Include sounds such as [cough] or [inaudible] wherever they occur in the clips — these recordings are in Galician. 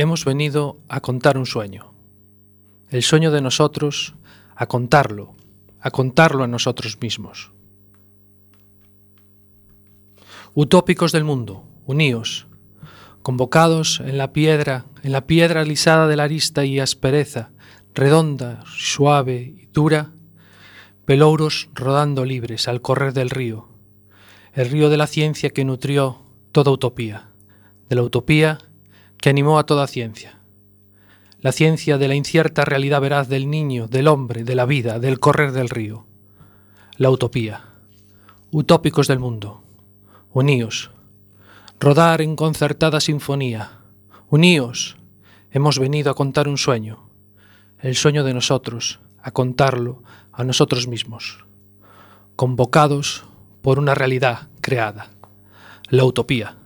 hemos venido a contar un sueño. El sueño de nosotros, a contarlo, a contarlo a nosotros mismos. Utópicos del mundo, uníos, convocados en la piedra, en la piedra lisada de la arista y aspereza, redonda, suave y dura, pelouros rodando libres al correr del río, el río de la ciencia que nutrió toda utopía, de la utopía que animó a toda ciencia. La ciencia de la incierta realidad veraz del niño, del hombre, de la vida, del correr del río. La utopía. Utópicos del mundo. Uníos. Rodar en concertada sinfonía. Uníos. Hemos venido a contar un sueño. El sueño de nosotros, a contarlo a nosotros mismos. Convocados por una realidad creada. La utopía.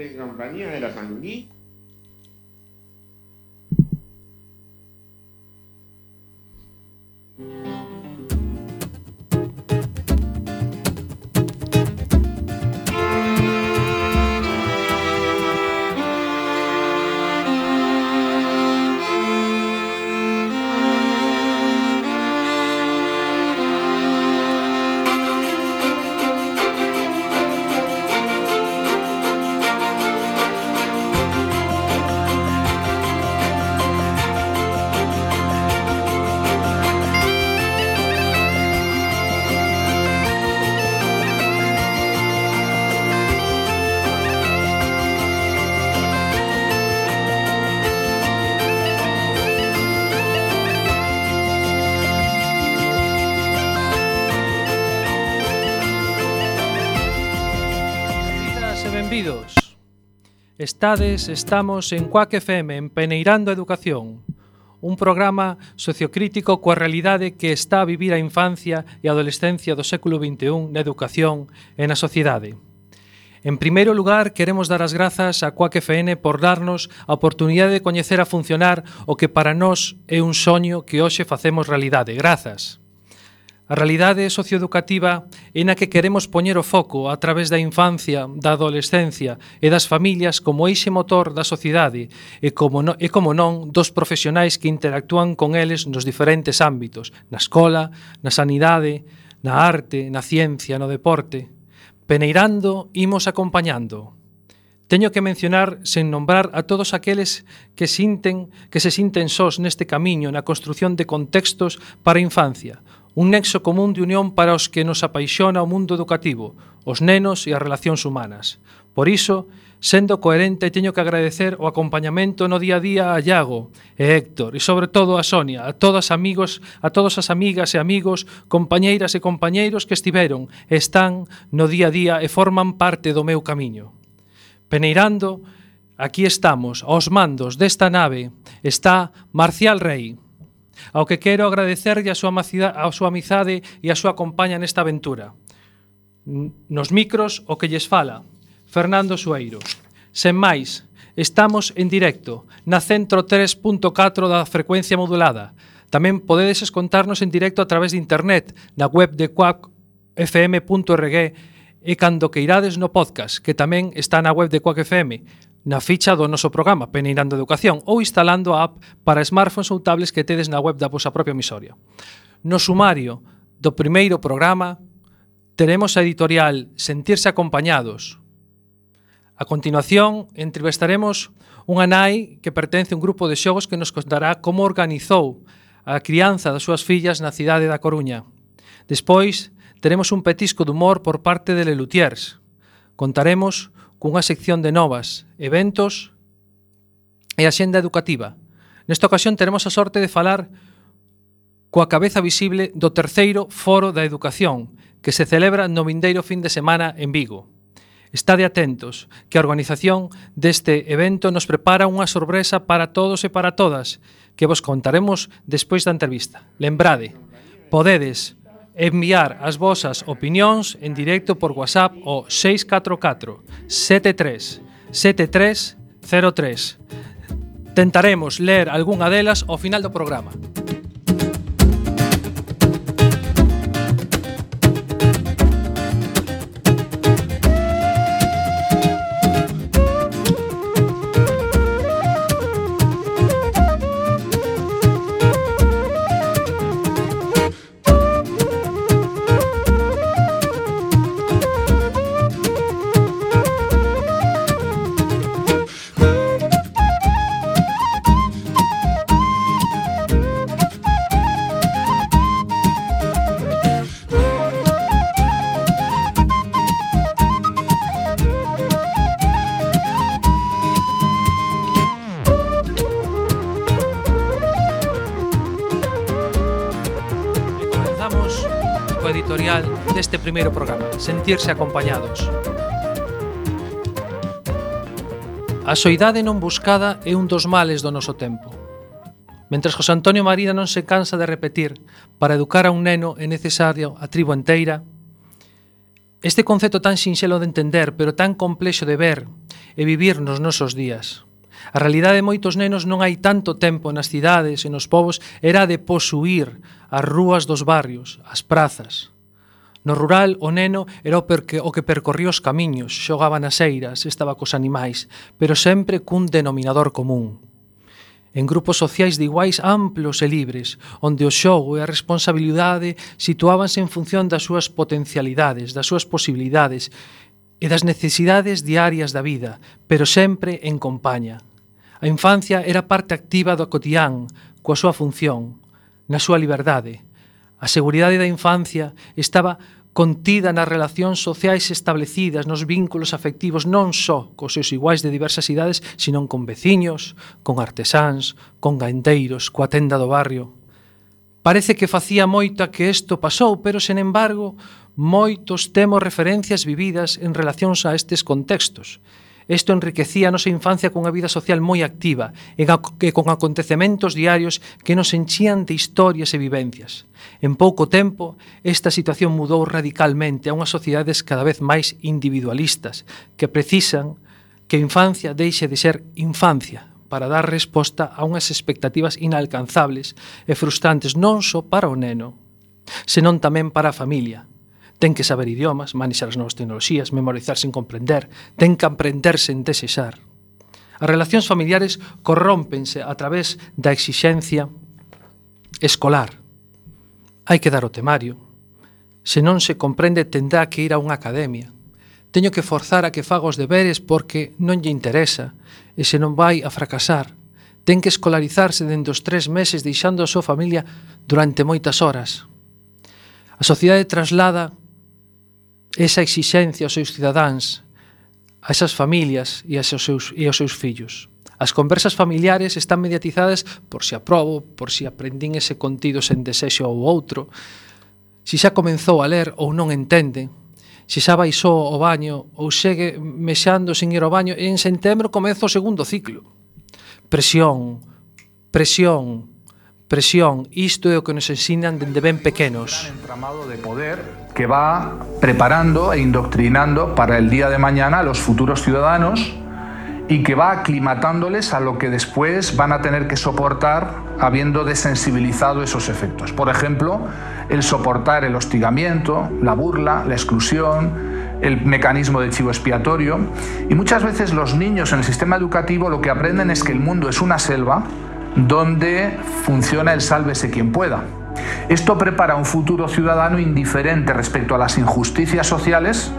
En compañía de la Sanguí. Estades, estamos en Cuac FM, en Peneirando a Educación, un programa sociocrítico coa realidade que está a vivir a infancia e a adolescencia do século XXI na educación e na sociedade. En primeiro lugar, queremos dar as grazas a Cuac FN por darnos a oportunidade de coñecer a funcionar o que para nós é un soño que hoxe facemos realidade. Grazas. A realidade socioeducativa é na que queremos poñer o foco a través da infancia, da adolescencia e das familias como eixe motor da sociedade e como no, e como non dos profesionais que interactúan con eles nos diferentes ámbitos, na escola, na sanidade, na arte, na ciencia, no deporte. Peneirando, imos acompañando. Teño que mencionar sen nombrar a todos aqueles que sinten que se sinten sós neste camiño na construción de contextos para a infancia, un nexo común de unión para os que nos apaixona o mundo educativo, os nenos e as relacións humanas. Por iso, sendo coherente, teño que agradecer o acompañamento no día a día a Iago e Héctor e sobre todo a Sonia, a todas amigos, a todas as amigas e amigos, compañeiras e compañeiros que estiveron, están no día a día e forman parte do meu camiño. Peneirando, aquí estamos, aos mandos desta nave, está Marcial Rei ao que quero agradecerlle a súa, amizade, a súa amizade e a súa compaña nesta aventura. Nos micros, o que lles fala, Fernando Sueiro. Sen máis, estamos en directo na Centro 3.4 da frecuencia modulada. Tamén podedes escontarnos en directo a través de internet na web de quackfm.org e cando que irades no podcast, que tamén está na web de Quack FM na ficha do noso programa Peneirando Educación ou instalando a app para smartphones ou tablets que tedes na web da vosa propia emisoria. No sumario do primeiro programa teremos a editorial Sentirse acompañados. A continuación, entrevistaremos unha nai que pertence a un grupo de xogos que nos contará como organizou a crianza das súas fillas na cidade da Coruña. Despois, teremos un petisco de humor por parte de Lelutiers. Contaremos cunha sección de novas, eventos e axenda educativa. Nesta ocasión teremos a sorte de falar coa cabeza visible do terceiro Foro da Educación, que se celebra no vindeiro fin de semana en Vigo. Estade atentos, que a organización deste evento nos prepara unha sorpresa para todos e para todas, que vos contaremos despois da entrevista. Lembrade, podedes enviar as vosas opinións en directo por WhatsApp ao 644 73 7303. Tentaremos ler algunha delas ao final do programa. primeiro programa, sentirse acompañados. A soidade non buscada é un dos males do noso tempo. Mentres José Antonio María non se cansa de repetir para educar a un neno é necesario a tribo enteira, este concepto tan sinxelo de entender pero tan complexo de ver e vivir nos nosos días. A realidade de moitos nenos non hai tanto tempo nas cidades e nos povos era de posuir as rúas dos barrios, as prazas, No rural, o neno era o, perque, o que percorría os camiños, xogaba nas eiras, estaba cos animais, pero sempre cun denominador común. En grupos sociais de iguais amplos e libres, onde o xogo e a responsabilidade situábanse en función das súas potencialidades, das súas posibilidades e das necesidades diarias da vida, pero sempre en compañía. A infancia era parte activa do cotián, coa súa función, na súa liberdade, A seguridade da infancia estaba contida nas relacións sociais establecidas, nos vínculos afectivos non só cos seus iguais de diversas idades, senón con veciños, con artesáns, con gainteiros, coa tenda do barrio. Parece que facía moita que isto pasou, pero, sen embargo, moitos temos referencias vividas en relacións a estes contextos Isto enriquecía a nosa infancia cunha vida social moi activa e con acontecementos diarios que nos enchían de historias e vivencias. En pouco tempo, esta situación mudou radicalmente a unhas sociedades cada vez máis individualistas que precisan que a infancia deixe de ser infancia para dar resposta a unhas expectativas inalcanzables e frustrantes non só para o neno, senón tamén para a familia, ten que saber idiomas, manexar as novas tecnoloxías, memorizar sen comprender, ten que aprender sen desexar. As relacións familiares corrompense a través da exixencia escolar. Hai que dar o temario. Se non se comprende, tendrá que ir a unha academia. Teño que forzar a que faga os deberes porque non lle interesa e se non vai a fracasar. Ten que escolarizarse dentro dos tres meses deixando a súa familia durante moitas horas. A sociedade traslada esa exixencia aos seus cidadáns, a esas familias e aos seus, e aos seus fillos. As conversas familiares están mediatizadas por si aprobo, por si aprendín ese contido sen desexo ou outro, si xa comenzou a ler ou non entende, se xa baixou ao baño ou segue mexando sin ir ao baño, en setembro comeza o segundo ciclo. Presión, presión, presión, isto é o que nos ensinan dende ben pequenos. Entramado de poder que va preparando e indoctrinando para el día de mañana a los futuros ciudadanos y que va aclimatándoles a lo que después van a tener que soportar habiendo desensibilizado esos efectos. Por ejemplo, el soportar el hostigamiento, la burla, la exclusión, el mecanismo de chivo expiatorio. Y muchas veces los niños en el sistema educativo lo que aprenden es que el mundo es una selva donde funciona el sálvese quien pueda. Esto prepara un futuro ciudadano indiferente respecto a las injusticias sociales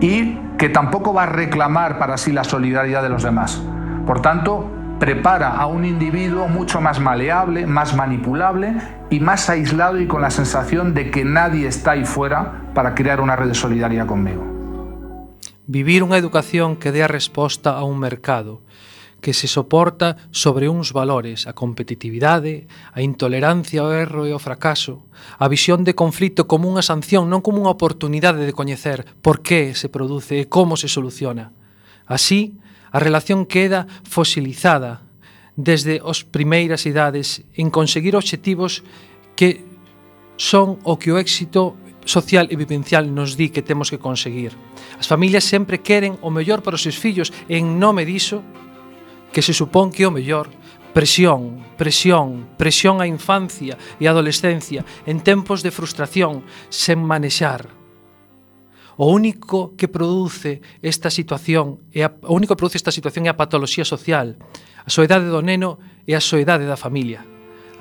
y que tampoco va a reclamar para sí la solidaridad de los demás. Por tanto, prepara a un individuo mucho más maleable, más manipulable y más aislado y con la sensación de que nadie está ahí fuera para crear una red de solidaridad conmigo. Vivir unha educación que dé a resposta a un mercado que se soporta sobre uns valores, a competitividade, a intolerancia ao erro e ao fracaso, a visión de conflito como unha sanción, non como unha oportunidade de coñecer por que se produce e como se soluciona. Así, a relación queda fosilizada desde os primeiras idades en conseguir obxectivos que son o que o éxito social e vivencial nos di que temos que conseguir. As familias sempre queren o mellor para os seus fillos e en nome diso que se supón que o mellor presión, presión, presión á infancia e adolescencia en tempos de frustración sen manexar. O único que produce esta situación é a, o único que produce esta situación é a patoloxía social, a soedade do neno e a soedade da familia.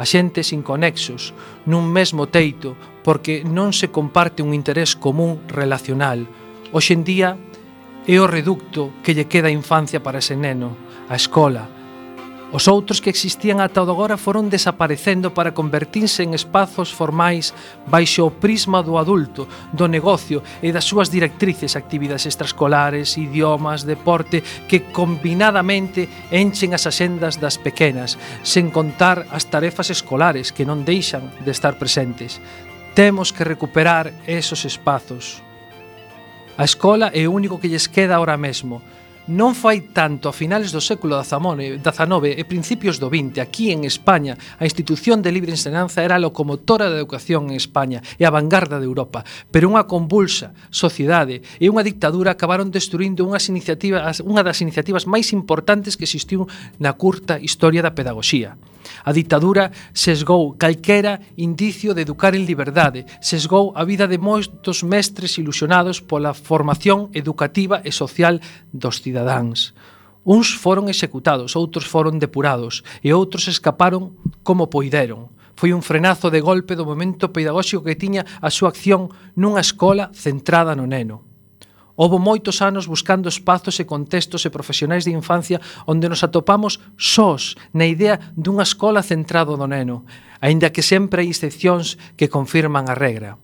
A xente sin conexos, nun mesmo teito, porque non se comparte un interés común relacional. Hoxe en día é o reducto que lle queda a infancia para ese neno a escola. Os outros que existían ata o agora foron desaparecendo para convertirse en espazos formais baixo o prisma do adulto, do negocio e das súas directrices, actividades extraescolares, idiomas, deporte, que combinadamente enchen as axendas das pequenas, sen contar as tarefas escolares que non deixan de estar presentes. Temos que recuperar esos espazos. A escola é o único que lles queda ahora mesmo, non fai tanto a finales do século XIX e principios do XX aquí en España a institución de libre enseñanza era a locomotora da educación en España e a vanguarda de Europa. Pero unha convulsa sociedade e unha dictadura acabaron destruindo unhas iniciativas, unha das iniciativas máis importantes que existiu na curta historia da pedagoxía. A ditadura sesgou calquera indicio de educar en liberdade, sesgou a vida de moitos mestres ilusionados pola formación educativa e social dos cidadáns. Uns foron executados, outros foron depurados e outros escaparon como poideron. Foi un frenazo de golpe do momento pedagóxico que tiña a súa acción nunha escola centrada no neno. Houve moitos anos buscando espazos e contextos e profesionais de infancia onde nos atopamos sós na idea dunha escola centrado do neno, aínda que sempre hai excepcións que confirman a regra.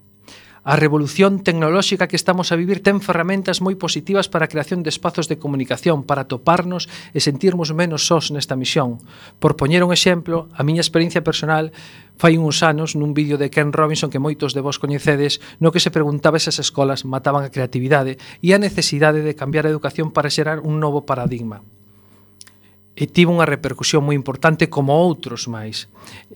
A revolución tecnolóxica que estamos a vivir ten ferramentas moi positivas para a creación de espazos de comunicación, para toparnos e sentirmos menos sós nesta misión. Por poñer un exemplo, a miña experiencia personal fai uns anos nun vídeo de Ken Robinson que moitos de vos coñecedes, no que se preguntaba se as escolas mataban a creatividade e a necesidade de cambiar a educación para xerar un novo paradigma e tivo unha repercusión moi importante como outros máis.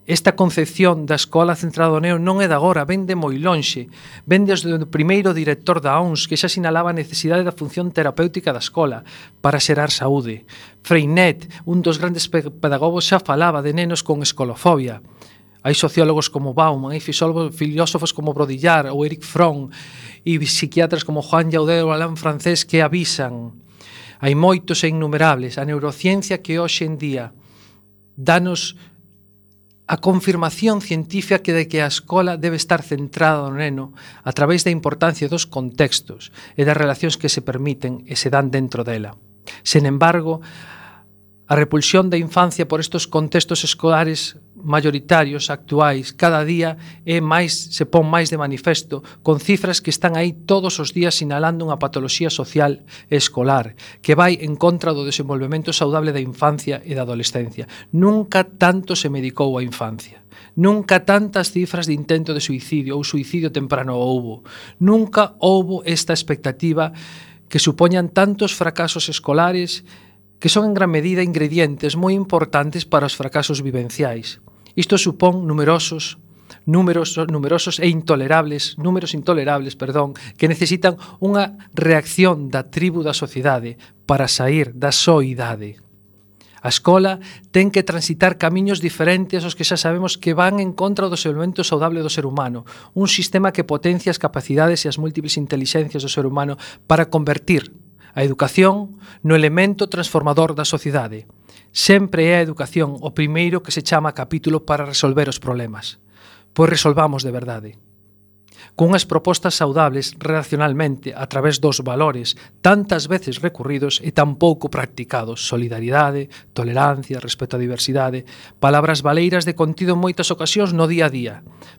Esta concepción da escola centrada no neo non é de agora, vén de moi lonxe, vén desde o primeiro director da ONS que xa sinalaba a necesidade da función terapéutica da escola para xerar saúde. Freinet, un dos grandes pedagogos, xa falaba de nenos con escolofobia. Hai sociólogos como Bauman, hai filósofos como Brodillar ou Eric Fromm e psiquiatras como Juan Yaudé ou Alain Francés que avisan Hai moitos e innumerables. A neurociencia que hoxe en día danos a confirmación científica que de que a escola debe estar centrada no neno a través da importancia dos contextos e das relacións que se permiten e se dan dentro dela. Sen embargo, A repulsión da infancia por estos contextos escolares mayoritarios actuais cada día é máis se pon máis de manifesto con cifras que están aí todos os días sinalando unha patoloxía social e escolar que vai en contra do desenvolvemento saudable da infancia e da adolescencia. Nunca tanto se medicou a infancia. Nunca tantas cifras de intento de suicidio ou suicidio temprano houbo. Nunca houbo esta expectativa que supoñan tantos fracasos escolares que son en gran medida ingredientes moi importantes para os fracasos vivenciais. Isto supón numerosos números numerosos e intolerables, números intolerables, perdón, que necesitan unha reacción da tribu da sociedade para sair da soidade. A escola ten que transitar camiños diferentes aos que xa sabemos que van en contra do desenvolvemento saudable do ser humano, un sistema que potencia as capacidades e as múltiples inteligencias do ser humano para convertir A educación no elemento transformador da sociedade. Sempre é a educación o primeiro que se chama capítulo para resolver os problemas. Pois resolvamos de verdade. Cunhas propostas saudables relacionalmente a través dos valores tantas veces recurridos e tan pouco practicados solidaridade, tolerancia, respeto á diversidade, palabras valeiras de contido moitas ocasións no día a día.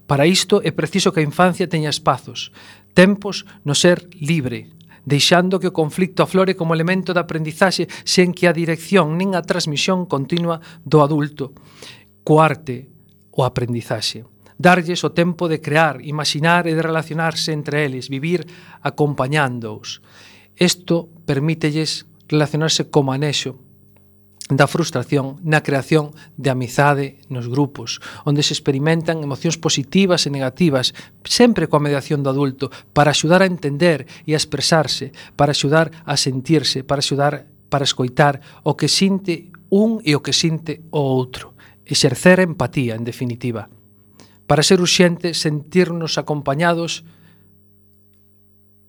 Para isto é preciso que a infancia teña espazos, tempos no ser libre, deixando que o conflicto aflore como elemento de aprendizaxe sen que a dirección nin a transmisión continua do adulto. Coarte o aprendizaxe. Darlles o tempo de crear, imaginar e de relacionarse entre eles, vivir acompañándoos. Isto permítelles relacionarse como anexo da frustración na creación de amizade nos grupos, onde se experimentan emocións positivas e negativas, sempre coa mediación do adulto, para axudar a entender e a expresarse, para axudar a sentirse, para axudar para escoitar o que sinte un e o que sinte o outro, exercer empatía, en definitiva. Para ser urxente sentirnos acompañados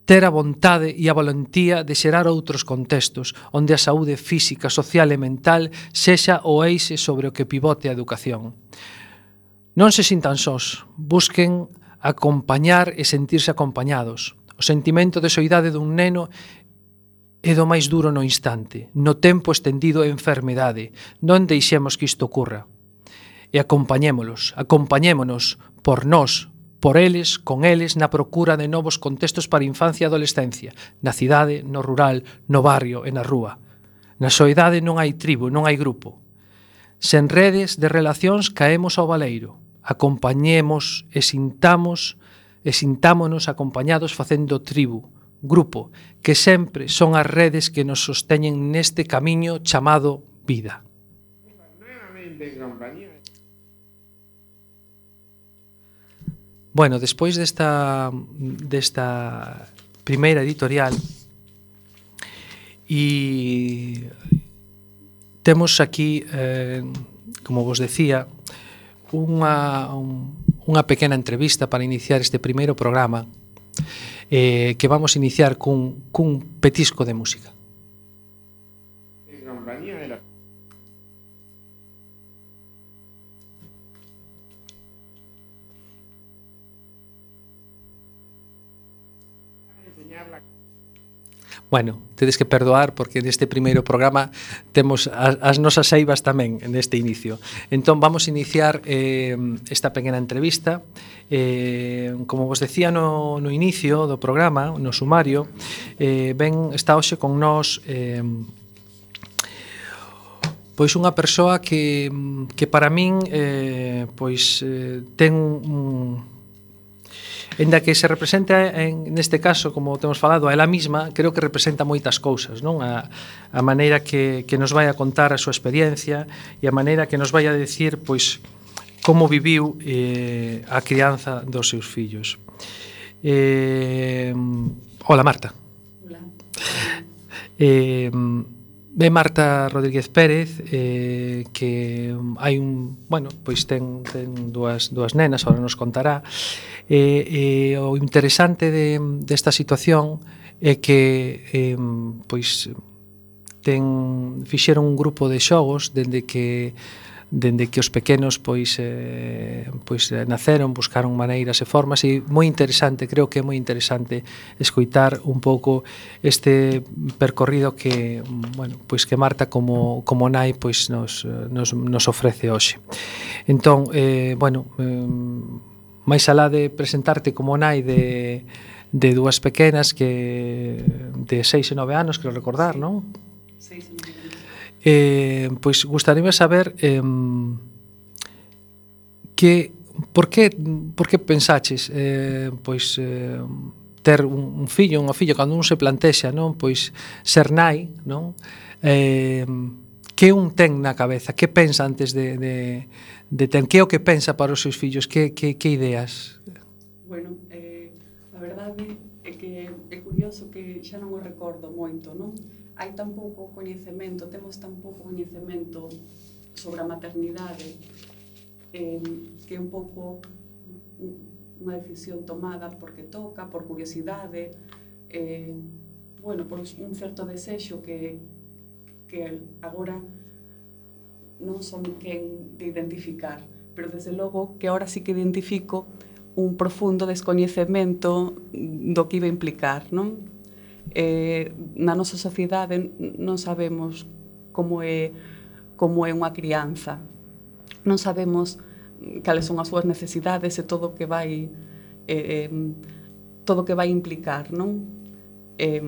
ter a vontade e a valentía de xerar outros contextos onde a saúde física, social e mental sexa o eixe sobre o que pivote a educación. Non se sintan sós, busquen acompañar e sentirse acompañados. O sentimento de soidade dun neno é do máis duro no instante, no tempo estendido e enfermedade. Non deixemos que isto ocurra. E acompañémolos, acompañémonos por nós, por eles, con eles, na procura de novos contextos para infancia e adolescencia, na cidade, no rural, no barrio e na rúa. Na soidade non hai tribo, non hai grupo. Sen redes de relacións caemos ao baleiro. Acompañemos e sintamos e sintámonos acompañados facendo tribu, grupo, que sempre son as redes que nos sosteñen neste camiño chamado vida. Nuevamente en compañía Bueno, despois desta, desta primeira editorial e temos aquí, eh, como vos decía, unha, un, unha pequena entrevista para iniciar este primeiro programa eh, que vamos iniciar cun, cun petisco de música. Bueno, tedes que perdoar porque neste primeiro programa temos as, as nosas eivas tamén neste inicio. Entón vamos iniciar eh, esta pequena entrevista. Eh, como vos decía no, no inicio do programa, no sumario, eh, ben está hoxe con nós eh, pois unha persoa que, que para min eh, pois eh, ten un, Enda que se representa en, neste caso, como temos falado, a ela mesma, creo que representa moitas cousas, non? A, a maneira que, que nos vai a contar a súa experiencia e a maneira que nos vai a decir, pois, como viviu eh, a crianza dos seus fillos. Eh, hola, Marta. Hola. Eh, Ve Marta Rodríguez Pérez eh, que hai un, bueno, pois ten, ten dúas, dúas nenas, ahora nos contará. Eh, eh, o interesante de, desta situación é que eh, pois ten fixeron un grupo de xogos dende que dende que os pequenos pois eh, pois eh, naceron, buscaron maneiras e formas e moi interesante, creo que é moi interesante escoitar un pouco este percorrido que, bueno, pois que Marta como como nai pois nos nos nos ofrece hoxe. Entón, eh bueno, eh, máis alá de presentarte como nai de de dúas pequenas que de 6 e 9 anos, creo recordar, non? 6 e 9 Eh, pois gustaríame saber eh, que por que por que pensaches eh, pois eh, ter un, un fillo, unha fillo cando un se plantexa, non? Pois ser nai, non? Eh, que un ten na cabeza, que pensa antes de, de, de ten, que é o que pensa para os seus fillos, que, que, que ideas? Bueno, eh, a verdade é que é curioso que xa non o recordo moito, non? hai tan pouco coñecemento, temos tan pouco coñecemento sobre a maternidade eh, que é un pouco unha decisión tomada porque toca, por curiosidade, eh, bueno, por un certo desexo que, que agora non son quen de identificar, pero desde logo que agora sí que identifico un profundo descoñecemento do que iba a implicar, non? eh, na nosa sociedade non sabemos como é como é unha crianza. Non sabemos cales son as súas necesidades e todo o que vai eh, eh todo o que vai implicar, non? Eh,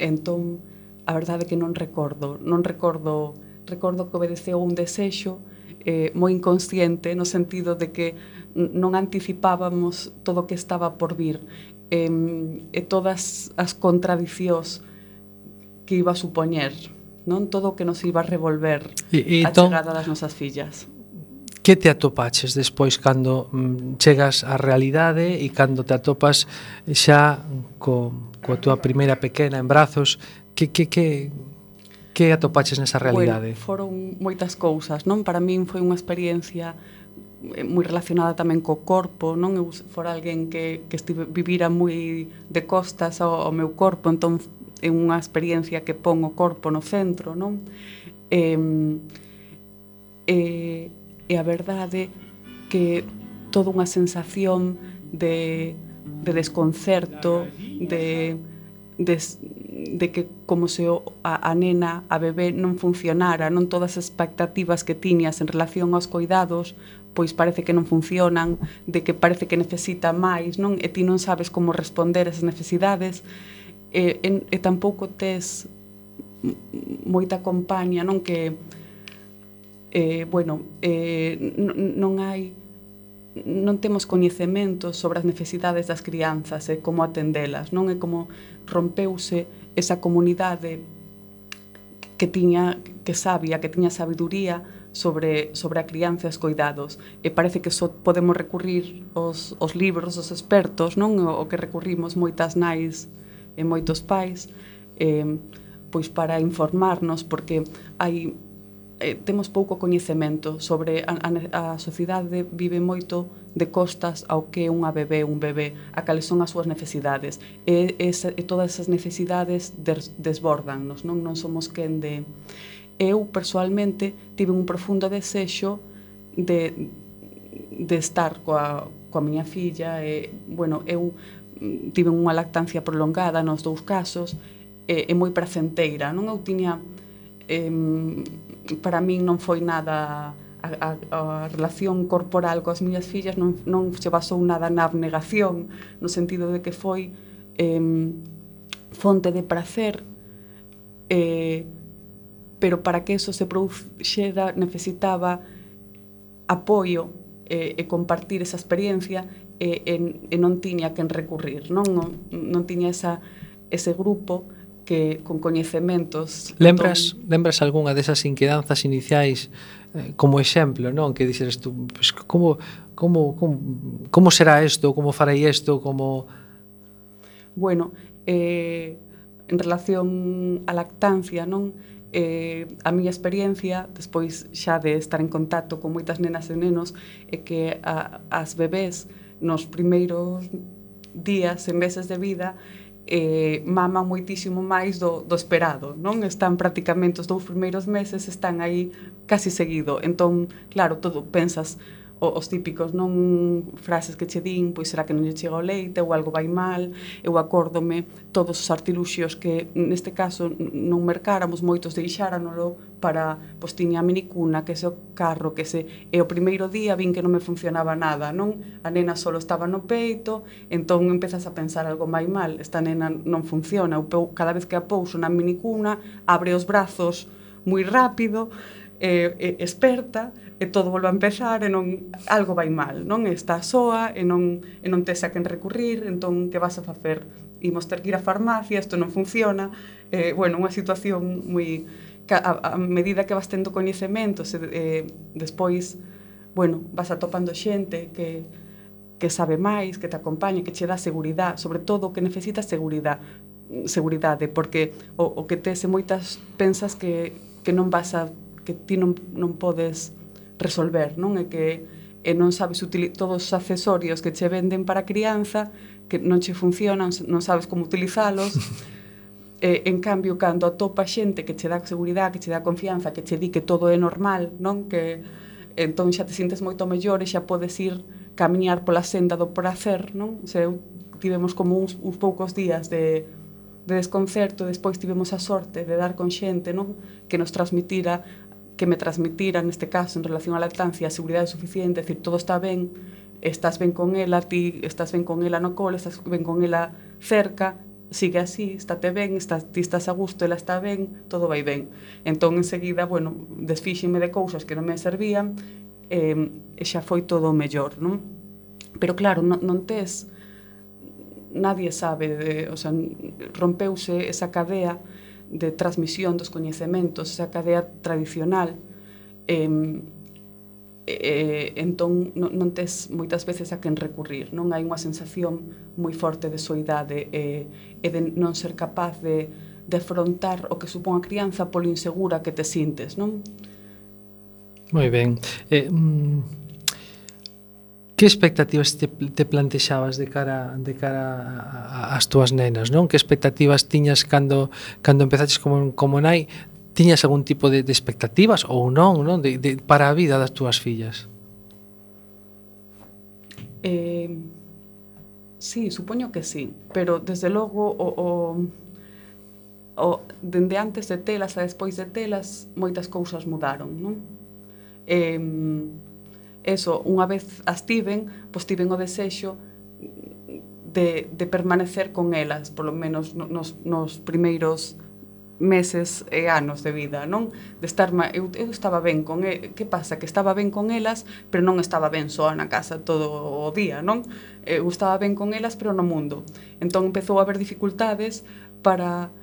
entón, a verdade é que non recordo, non recordo, recordo que obedeceu un desexo eh, moi inconsciente no sentido de que non anticipábamos todo o que estaba por vir e, e todas as contradicións que iba a supoñer, non todo o que nos iba a revolver e, e a entón, chegada das nosas fillas. Que te atopaches despois cando mm, chegas á realidade e cando te atopas xa co, coa túa primeira pequena en brazos, que, que, que, que atopaches nesa realidade? Bueno, foron moitas cousas, non? Para min foi unha experiencia Eh, moi relacionada tamén co corpo, non? Eu for alguén que, que estive, vivira moi de costas ao, ao meu corpo, entón é unha experiencia que pon o corpo no centro, non? E, e, e a verdade que toda unha sensación de, de desconcerto, de, de, de que como se o, a, a nena, a bebé non funcionara, non todas as expectativas que tiñas en relación aos cuidados pois parece que non funcionan, de que parece que necesita máis, non? E ti non sabes como responder a esas necesidades e, e, e tampouco tes moita compañía, non? Que, eh, bueno, eh, non, non hai non temos coñecementos sobre as necesidades das crianzas e como atendelas, non? É como rompeuse esa comunidade que tiña que sabia, que tiña sabiduría sobre, sobre a crianza e os cuidados. E parece que só podemos recurrir os, os libros, os expertos, non o, o que recurrimos moitas nais e moitos pais, eh, pois para informarnos, porque hai eh, temos pouco coñecemento sobre a, a, a sociedade vive moito de costas ao que é unha bebé, un bebé, a cales son as súas necesidades. E, e, e todas esas necesidades des, desbordannos, non? Non somos quen de eu persoalmente tive un profundo desexo de, de estar coa, coa miña filla e, bueno, eu mm, tive unha lactancia prolongada nos dous casos e, e moi pracenteira, non? Eu tiña eh, para min non foi nada a, a, a relación corporal coas miñas fillas non, non se basou nada na abnegación no sentido de que foi eh, fonte de prazer eh, pero para que eso se produxera necesitaba apoio e, eh, e eh, compartir esa experiencia eh, e, e, e non tiña quen recurrir, non, non, non tiña esa, ese grupo que con coñecementos. Lembras, ton... lembras algunha desas inquedanzas iniciais eh, como exemplo, non? Que dixeres tú, pues, como, como, como, como será isto, como farei isto, como... Bueno, eh, en relación á lactancia, non? eh, a miña experiencia despois xa de estar en contacto con moitas nenas e nenos é que a, as bebés nos primeiros días e meses de vida eh, maman moitísimo máis do, do esperado, non? Están prácticamente os dous primeiros meses, están aí casi seguido. Entón, claro, todo pensas, os típicos, non frases que che din, pois será que non lle chega o leite ou algo vai mal, eu acórdome todos os artiluxios que neste caso non mercáramos moitos deixáranolo para, pois tiña a minicuna, que se o carro, que se e o primeiro día vin que non me funcionaba nada, non? A nena solo estaba no peito, entón empezas a pensar algo vai mal, esta nena non funciona, eu cada vez que a pouso na minicuna, abre os brazos moi rápido, eh, eh, experta, e todo volve a empezar e non algo vai mal, non? Estás soa e non e non tes a quen recurrir, entón que vas a facer? Imos ter que ir á farmacia, isto non funciona. Eh, bueno, unha situación moi a, a medida que vas tendo coñecementos e eh, despois bueno, vas atopando xente que que sabe máis, que te acompaña, que che dá seguridade, sobre todo que necesitas seguridade, seguridade, porque o, o que tes moitas pensas que, que non vas a que ti non, non podes resolver, non? É que e non sabes todos os accesorios que che venden para crianza, que non che funcionan, non sabes como utilizalos. [laughs] e, en cambio, cando atopa xente que che dá seguridade, que che dá confianza, que che di que todo é normal, non? Que entón xa te sintes moito mellor e xa podes ir camiñar pola senda do prazer, non? Se tivemos como uns, uns poucos días de de desconcerto, despois tivemos a sorte de dar con xente, non? Que nos transmitira que me transmitira, neste caso, en relación á lactancia, a seguridade suficiente, decir, todo está ben, estás ben con ela, ti estás ben con ela no colo, estás ben con ela cerca, sigue así, estate ben, estás, ti estás a gusto, ela está ben, todo vai ben. Entón, enseguida, bueno, desfíxime de cousas que non me servían, eh, e xa foi todo mellor, non? Pero claro, non, non tes nadie sabe, de, o sea, rompeuse esa cadea de transmisión dos coñecementos, esa cadea tradicional, eh, eh, entón non, non tes moitas veces a quen recurrir, non hai unha sensación moi forte de soidade eh, e de non ser capaz de, de afrontar o que supón a crianza polo insegura que te sintes, non? Moi ben. Eh, mm Que expectativas te, te plantexabas de cara de cara ás túas nenas, non? Que expectativas tiñas cando cando empezaches como como nai? Tiñas algún tipo de, de expectativas ou non, non? De, de, para a vida das túas fillas? Eh, sí, supoño que sí, pero desde logo o, o o dende antes de telas a despois de telas moitas cousas mudaron, non? Eh, eso, unha vez as tiven, pois tiven o desexo de, de permanecer con elas, polo menos nos, nos primeiros meses e anos de vida, non? De estar ma... eu, eu estaba ben con el... que pasa que estaba ben con elas, pero non estaba ben soa na casa todo o día, non? Eu estaba ben con elas, pero no mundo. Entón empezou a haber dificultades para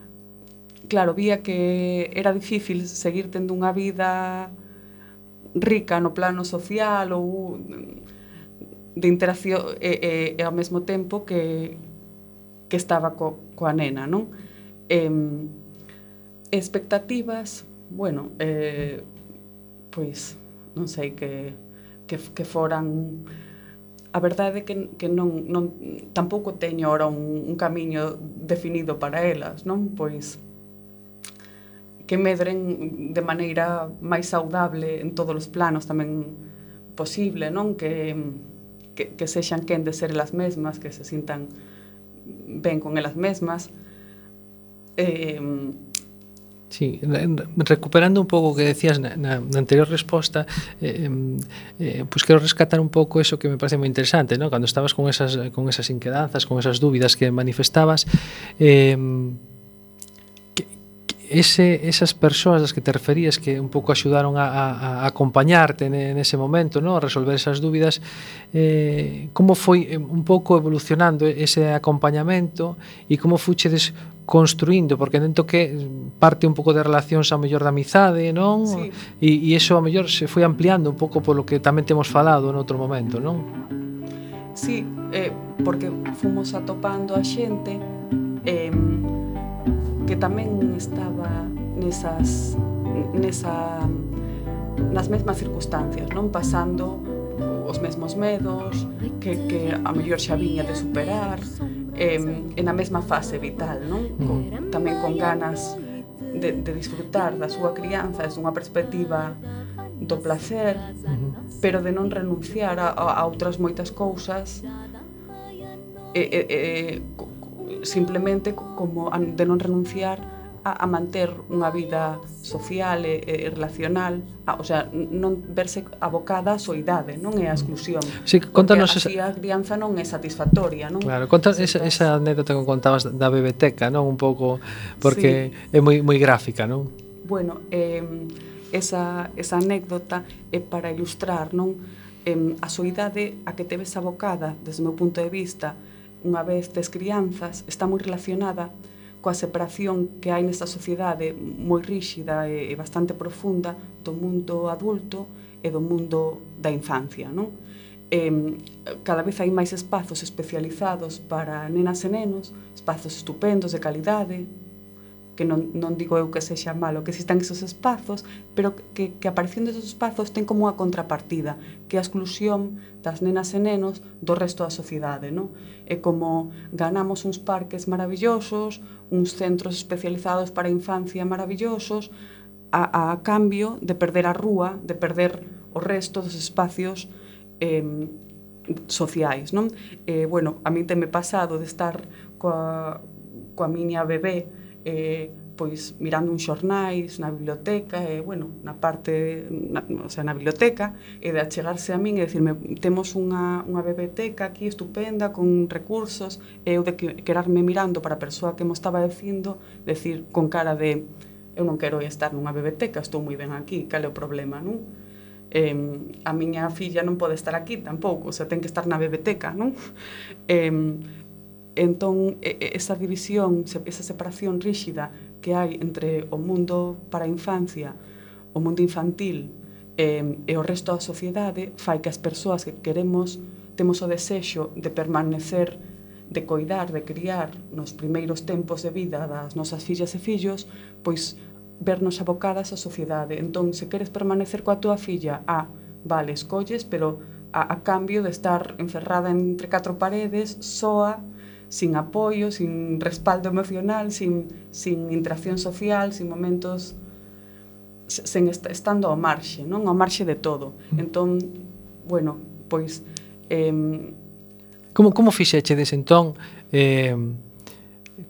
claro, vía que era difícil seguir tendo unha vida rica no plano social ou de interacción e, e, e ao mesmo tempo que que estaba co, coa nena, non? Eh, expectativas, bueno, eh, pois non sei que que, que foran a verdade é que, que non, non, tampouco teño ora un, un camiño definido para elas, non? Pois que medren de maneira máis saudable en todos os planos tamén posible, non? Que, que, que sexan quen de ser elas mesmas, que se sintan ben con elas mesmas. Eh, Sí, recuperando un pouco o que decías na, na, na anterior resposta, eh, eh, pues quero rescatar un pouco eso que me parece moi interesante, ¿no? cando estabas con esas, con esas inquedanzas, con esas dúbidas que manifestabas, eh, ese, esas persoas das que te referías que un pouco axudaron a, a, a acompañarte nese momento, no? a resolver esas dúbidas, eh, como foi eh, un pouco evolucionando ese acompañamento e como fuchedes construindo, porque dentro que parte un pouco de relacións a mellor da amizade, non? Sí. E, e iso a mellor se foi ampliando un pouco polo que tamén temos falado en outro momento, non? Sí, eh, porque fomos atopando a xente eh, que tamén estaba nesas nesa nas mesmas circunstancias, non pasando os mesmos medos que, que a mellor xa viña de superar eh, en a mesma fase vital, non? Con, tamén con ganas de, de disfrutar da súa crianza desde unha perspectiva do placer, pero de non renunciar a, a outras moitas cousas e, e, e, simplemente como de non renunciar a, a manter unha vida social e, e relacional, a, o sea, non verse abocada á soidade, non é a exclusión. Sí, contanos esa... a crianza non é satisfactoria, non? Claro, contanos entón, esa, esa anécdota que contabas da bebeteca, non? Un pouco, porque sí. é moi moi gráfica, non? Bueno, eh, esa, esa anécdota é para ilustrar, non? Eh, a soidade a que te ves abocada, desde o meu punto de vista, unha vez tes crianzas está moi relacionada coa separación que hai nesta sociedade moi ríxida e bastante profunda do mundo adulto e do mundo da infancia, non? E, cada vez hai máis espazos especializados para nenas e nenos, espazos estupendos de calidade, que non, non digo eu que sexa malo, que existan esos espazos, pero que, que aparecindo esos espazos ten como unha contrapartida, que a exclusión das nenas e nenos do resto da sociedade, non? É como ganamos uns parques maravillosos, uns centros especializados para a infancia maravillosos, a, a cambio de perder a rúa, de perder o resto dos espacios eh, sociais, non? Eh, bueno, a mí teme pasado de estar coa, coa miña bebé eh, pois mirando uns xornais na biblioteca e, bueno, na parte, na, o sea, na biblioteca e de achegarse a min e decirme temos unha, unha biblioteca aquí estupenda con recursos e eu de que, querarme mirando para a persoa que mo estaba dicindo decir con cara de eu non quero estar nunha biblioteca, estou moi ben aquí, cal é o problema, non? Eh, a miña filla non pode estar aquí tampouco, o sea, ten que estar na biblioteca, non? Eh, Entón, esa división, esa separación ríxida que hai entre o mundo para a infancia, o mundo infantil eh, e o resto da sociedade fai que as persoas que queremos temos o desexo de permanecer de coidar, de criar nos primeiros tempos de vida das nosas fillas e fillos, pois vernos abocadas á sociedade. Entón, se queres permanecer coa túa filla, a, ah, vale, escolles, pero a, a cambio de estar encerrada entre catro paredes, soa, sin apoio, sin respaldo emocional, sin, sin interacción social, sin momentos sen estando ao marxe, non ao marxe de todo. Mm. Entón, bueno, pois eh, Como como fixeche desentón eh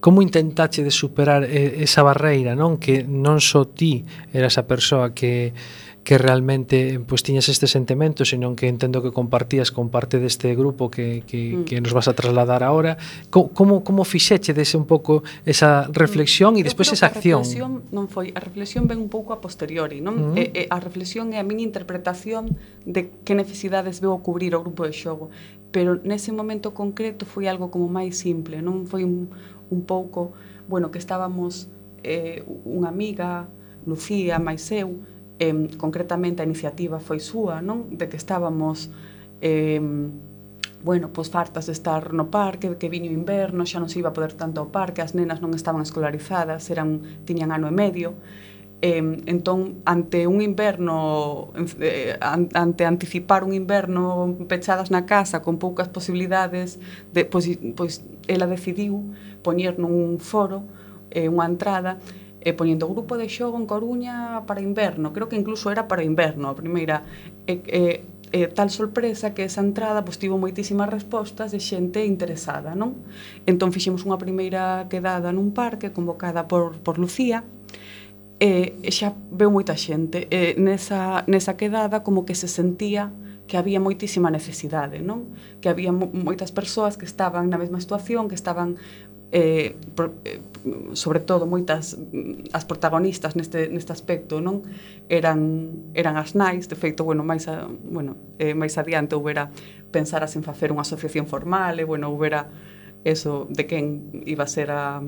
Como intentache de superar esa barreira, non? Que non só ti eras a persoa que que realmente pues, tiñas este sentimento, senón que entendo que compartías con parte deste grupo que, que, mm. que nos vas a trasladar ahora. Como, como fixeche dese un pouco esa reflexión mm. e despois esa acción? A reflexión non foi, a reflexión ven un pouco a posteriori, non? Mm. E, e, a reflexión é a miña interpretación de que necesidades veo cubrir o grupo de xogo pero nese momento concreto foi algo como máis simple, non foi un, un pouco, bueno, que estábamos eh, unha amiga, Lucía, máis eu, eh, concretamente a iniciativa foi súa, non? De que estábamos eh, bueno, pois fartas de estar no parque, que viño inverno, xa non se iba a poder tanto ao parque, as nenas non estaban escolarizadas, eran tiñan ano e medio, Eh, entón, ante un inverno, eh, ante anticipar un inverno pechadas na casa con poucas posibilidades, de, pois, pois ela decidiu poñer nun foro eh, unha entrada e poñendo grupo de xogo en Coruña para inverno, creo que incluso era para inverno a primeira, e, eh, eh, tal sorpresa que esa entrada pois, tivo moitísimas respostas de xente interesada, non? Entón fixemos unha primeira quedada nun parque convocada por, por Lucía, e, e xa veu moita xente. E nesa, nesa quedada como que se sentía que había moitísima necesidade, non? Que había mo moitas persoas que estaban na mesma situación, que estaban eh, pro, eh, sobre todo moitas mm, as protagonistas neste, neste aspecto non eran eran as nais de feito bueno máis a, bueno eh, máis adiante houbera pensaras en facer unha asociación formal e bueno houbera eso de quen iba a ser a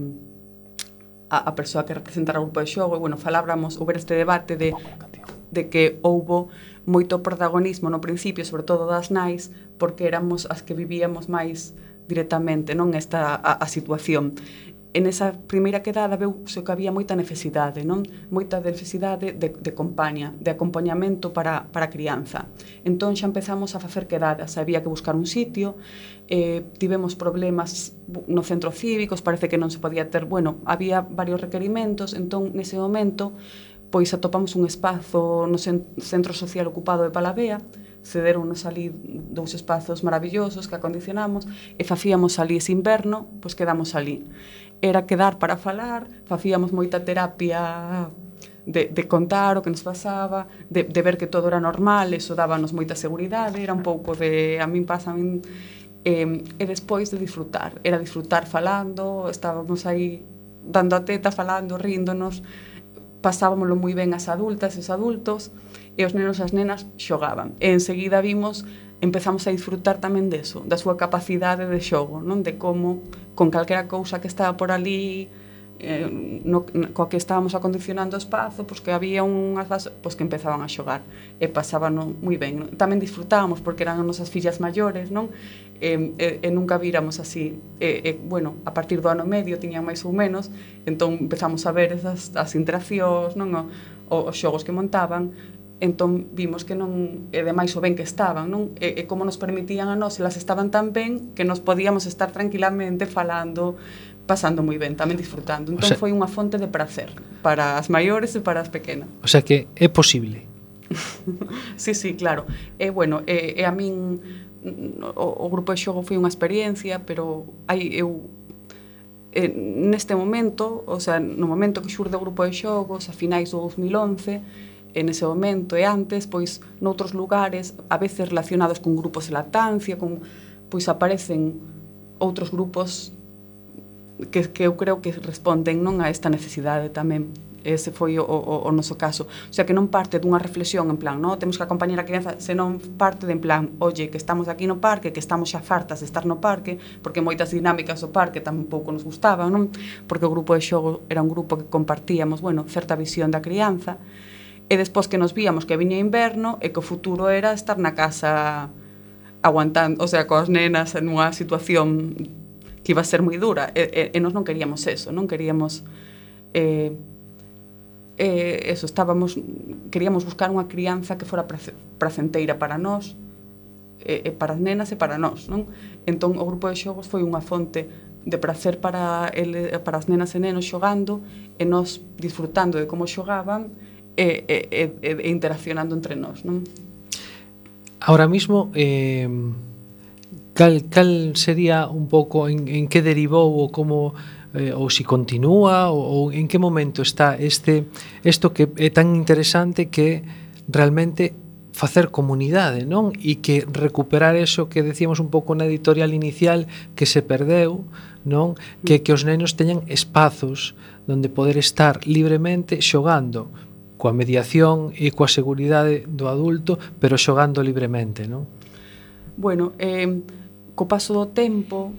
a, a persoa que representara o grupo de xogo, e, bueno, falábamos, houber este debate de, de que houbo moito protagonismo no principio, sobre todo das nais, porque éramos as que vivíamos máis directamente non esta a, a situación en esa primeira quedada veuse que había moita necesidade, non? Moita necesidade de, de compañía, de acompañamento para, para a crianza. Entón xa empezamos a facer quedadas, había que buscar un sitio, eh, tivemos problemas no centro cívicos, parece que non se podía ter, bueno, había varios requerimentos, entón nese momento pois atopamos un espazo no centro social ocupado de Palavea, cederonnos ali dous espazos maravillosos que acondicionamos e facíamos ali ese inverno, pois quedamos ali era quedar para falar, facíamos moita terapia de, de contar o que nos pasaba, de, de ver que todo era normal, eso dábanos moita seguridade, era un pouco de a min pasa, a min... Eh, e despois de disfrutar, era disfrutar falando, estábamos aí dando a teta, falando, ríndonos, pasábamoslo moi ben as adultas e os adultos, e os nenos e as nenas xogaban. E enseguida vimos empezamos a disfrutar tamén deso, da súa capacidade de xogo, non de como con calquera cousa que estaba por ali eh, no, coa que estábamos acondicionando o espazo, pois que había unhas das, pois que empezaban a xogar e pasaban no, moi ben. Non? Tamén disfrutábamos porque eran nosas fillas maiores, non? E, e, e nunca víramos así. E, e, bueno, a partir do ano medio tiñan máis ou menos, entón empezamos a ver esas as interaccións, non? O, os xogos que montaban, entón vimos que non e demais o ben que estaban, non? E, e como nos permitían a nós, elas estaban tan ben que nos podíamos estar tranquilamente falando, pasando moi ben, tamén disfrutando. Entón o sea, foi unha fonte de prazer para as maiores e para as pequenas. O sea que é posible. [laughs] sí, sí, claro. E bueno, e, e a min o, o grupo de xogo foi unha experiencia, pero hai eu e, neste momento, o sea, no momento que xurde o grupo de xogos, a finais do 2011, en ese momento e antes, pois noutros lugares, a veces relacionados con grupos de lactancia, con, pois aparecen outros grupos que, que eu creo que responden non a esta necesidade tamén. Ese foi o, o, o noso caso. O sea que non parte dunha reflexión en plan no temos que acompañar a crianza senón parte de en plan oye que estamos aquí no parque que estamos xa fartas de estar no parque porque moitas dinámicas do parque tampouco nos gustaban non? Porque o grupo de xogo era un grupo que compartíamos bueno certa visión da crianza. e E despois que nos víamos que viña inverno e que o futuro era estar na casa aguantando, o sea, coas nenas en unha situación que iba a ser moi dura. E, e, e nos non queríamos eso, non queríamos... Eh, eh, eso, estábamos, queríamos buscar unha crianza que fora pracenteira para nós, e, e para as nenas e para nós, non? Entón, o grupo de xogos foi unha fonte de placer para, ele, para as nenas e nenos xogando e nós disfrutando de como xogaban e, e, e, e interaccionando entre nós, non? Ahora mismo, eh, cal, cal sería un pouco en, en que derivou ou como eh, ou si continúa ou, ou en que momento está este isto que é tan interesante que realmente facer comunidade, non? E que recuperar eso que decíamos un pouco na editorial inicial que se perdeu, non? Que que os nenos teñan espazos onde poder estar libremente xogando, coa mediación e coa seguridade do adulto, pero xogando libremente, non? Bueno, eh, co paso do tempo,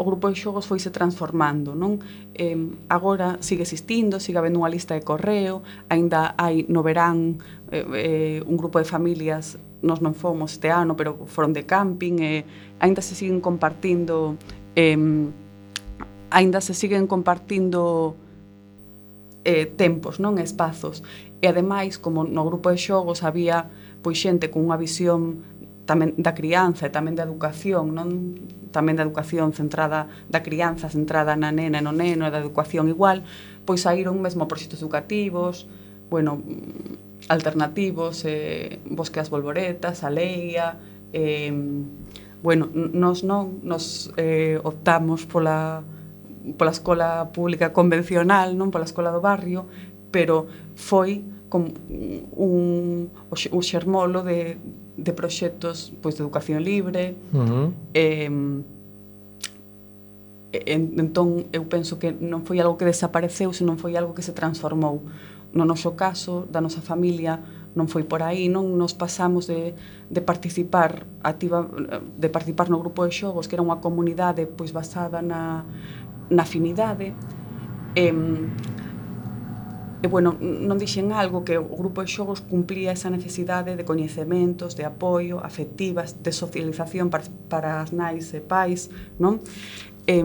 o grupo de xogos foise transformando, non? Eh, agora sigue existindo, sigue habendo unha lista de correo, aínda hai no verán eh, eh, un grupo de familias, nos non fomos este ano, pero foron de camping, eh, aínda se siguen compartindo eh, aínda se siguen compartindo eh, tempos, non espazos. E ademais, como no grupo de xogos había pois xente cunha visión tamén da crianza e tamén da educación, non tamén da educación centrada da crianza, centrada na nena e no neno e da educación igual, pois saíron mesmo proxectos educativos, bueno, alternativos, eh, Bosque das Bolboretas, Aleia, eh, bueno, nos non nos eh, optamos pola pola escola pública convencional, non pola escola do barrio, pero foi con un, o, xermolo de, de proxectos pois, de educación libre, uh -huh. eh, en, entón eu penso que non foi algo que desapareceu, senón foi algo que se transformou. No noso caso, da nosa familia, non foi por aí, non nos pasamos de, de participar activa, de participar no grupo de xogos, que era unha comunidade pois basada na, na afinidade, em, E, bueno, non dixen algo que o grupo de xogos cumplía esa necesidade de coñecementos, de apoio, afectivas, de socialización para, para as nais e pais, non? Eh,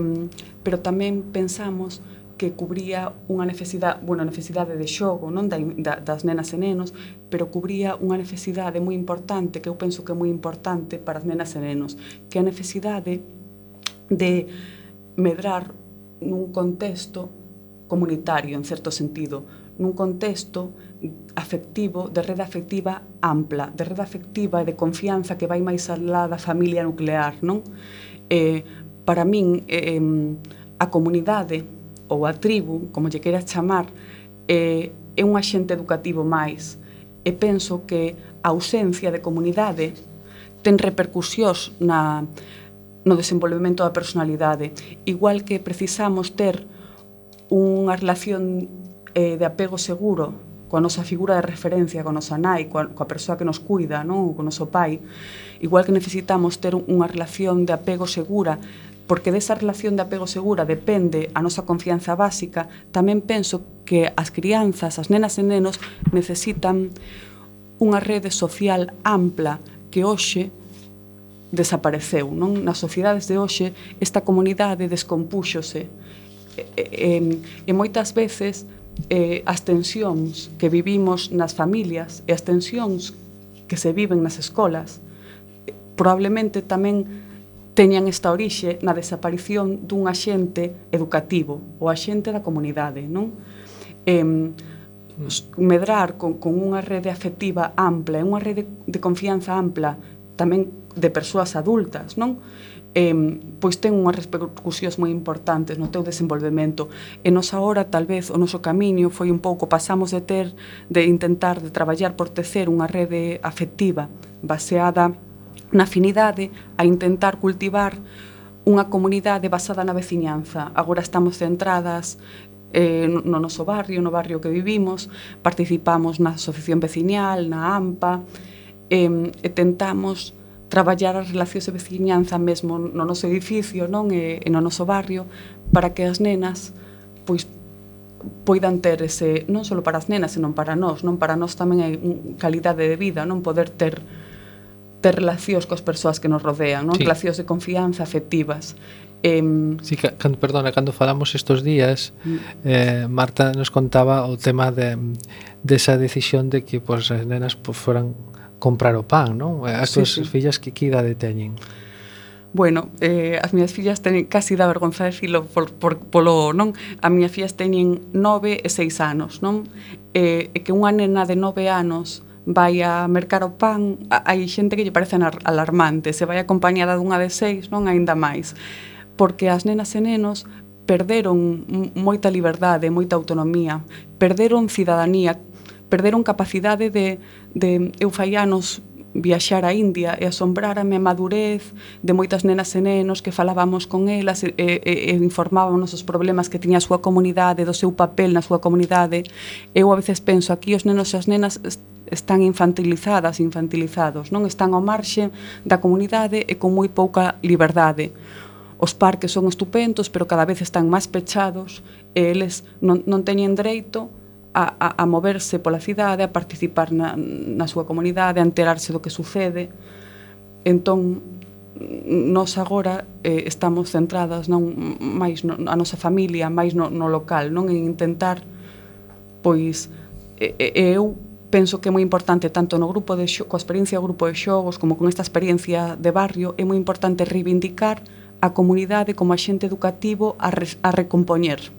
pero tamén pensamos que cubría unha necesidade, bueno, necesidade de xogo, non da, da, das nenas e nenos, pero cubría unha necesidade moi importante, que eu penso que é moi importante para as nenas e nenos, que é a necesidade de medrar nun contexto comunitario, en certo sentido, nun contexto afectivo, de rede afectiva ampla, de rede afectiva e de confianza que vai máis alá da familia nuclear, non? Eh, para min, eh, a comunidade ou a tribu, como lle queiras chamar, eh, é un axente educativo máis e penso que a ausencia de comunidade ten repercusións na, no desenvolvemento da personalidade, igual que precisamos ter unha relación eh, de apego seguro coa nosa figura de referencia, coa nosa nai, coa, coa persoa que nos cuida, non? coa noso pai, igual que necesitamos ter unha relación de apego segura porque desa relación de apego segura depende a nosa confianza básica, tamén penso que as crianzas, as nenas e nenos necesitan unha rede social ampla que hoxe desapareceu, non? Nas sociedades de hoxe esta comunidade descompúxose. e, e, e moitas veces eh, as tensións que vivimos nas familias e as tensións que se viven nas escolas probablemente tamén teñan esta orixe na desaparición dun axente educativo, o axente da comunidade, non? Eh, medrar con, con unha rede afectiva ampla, unha rede de confianza ampla tamén de persoas adultas, non? eh, pois ten unhas repercusións moi importantes no teu desenvolvemento. E nos agora, tal vez, o noso camiño foi un pouco, pasamos de ter, de intentar, de traballar por tecer unha rede afectiva baseada na afinidade a intentar cultivar unha comunidade basada na veciñanza. Agora estamos centradas eh, no noso barrio, no barrio que vivimos, participamos na asociación veciñal, na AMPA, eh, e tentamos traballar as relacións de veciñanza mesmo no noso edificio, non, e, e no noso barrio para que as nenas pois poidan ter ese, non só para as nenas, senón para nós, non para nós tamén hai calidade de vida, non poder ter ter relacións coas persoas que nos rodean, non? Sí. Relacións de confianza afectivas. Eh, sí, cando, perdona, cando falamos estes días, mm. eh, Marta nos contaba o tema de desa de decisión de que pues, as nenas pues, foran comprar o pan, non? Ah, as túas sí, sí. fillas que que idade teñen? Bueno, eh, as miñas fillas teñen casi da vergonza de filo por, por, polo, non? A miñas fillas teñen nove e seis anos, non? Eh, que unha nena de nove anos vai a mercar o pan, hai xente que lle parece alarmante, se vai acompañada dunha de seis, non? Ainda máis. Porque as nenas e nenos perderon moita liberdade, moita autonomía, perderon cidadanía, perderon capacidade de, de eu fai anos viaxar a India e asombrárame a madurez de moitas nenas e nenos que falábamos con elas e, e, e informábamos os problemas que tiña a súa comunidade, do seu papel na súa comunidade. Eu a veces penso, aquí os nenos e as nenas están infantilizadas, infantilizados, non están ao marxe da comunidade e con moi pouca liberdade. Os parques son estupendos, pero cada vez están máis pechados e eles non, non teñen dereito a, a, a moverse pola cidade, a participar na, na súa comunidade, a enterarse do que sucede. Entón, nós agora eh, estamos centradas non máis no, a nosa familia, máis no, no local, non en intentar pois eh, eu penso que é moi importante tanto no grupo de xo, coa experiencia do grupo de xogos como con esta experiencia de barrio, é moi importante reivindicar a comunidade como axente educativo a, re, a recompoñer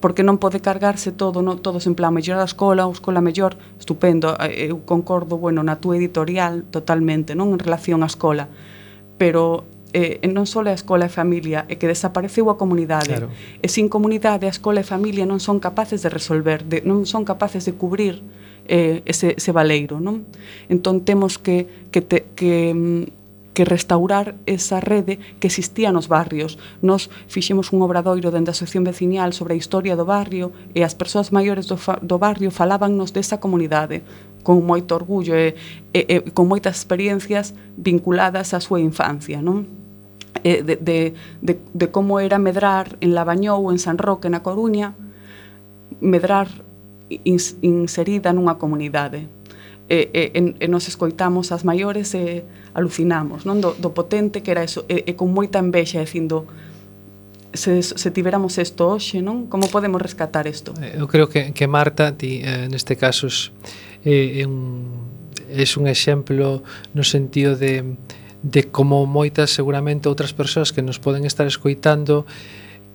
porque non pode cargarse todo, no, todos en plan mellor a escola, ou escola mellor, estupendo, eh, eh, eu concordo, bueno, na túa editorial totalmente, non en relación á escola, pero eh, non só a escola e familia, é que desapareceu a comunidade. Claro. E sin comunidade, a escola e familia non son capaces de resolver, de, non son capaces de cubrir eh, ese, ese valeiro. Non? Entón, temos que, que, te, que mm, que restaurar esa rede que existía nos barrios. Nos fixemos un obradoiro dende a Asociación Vecinial sobre a historia do barrio e as persoas maiores do, do barrio falábannos desa comunidade con moito orgullo e, e, e con moitas experiencias vinculadas á súa infancia, non? De, de, de, de como era medrar en Labañou, en San Roque, na Coruña, medrar ins, inserida nunha comunidade e, e, e nos escoitamos as maiores e alucinamos non? Do, do potente que era eso e, e con moita envexa dicindo se, se tiveramos isto hoxe non? Como podemos rescatar isto eh, eu creo que, que Marta ti, eh, neste caso é, eh, é un é un exemplo no sentido de de como moitas seguramente outras persoas que nos poden estar escoitando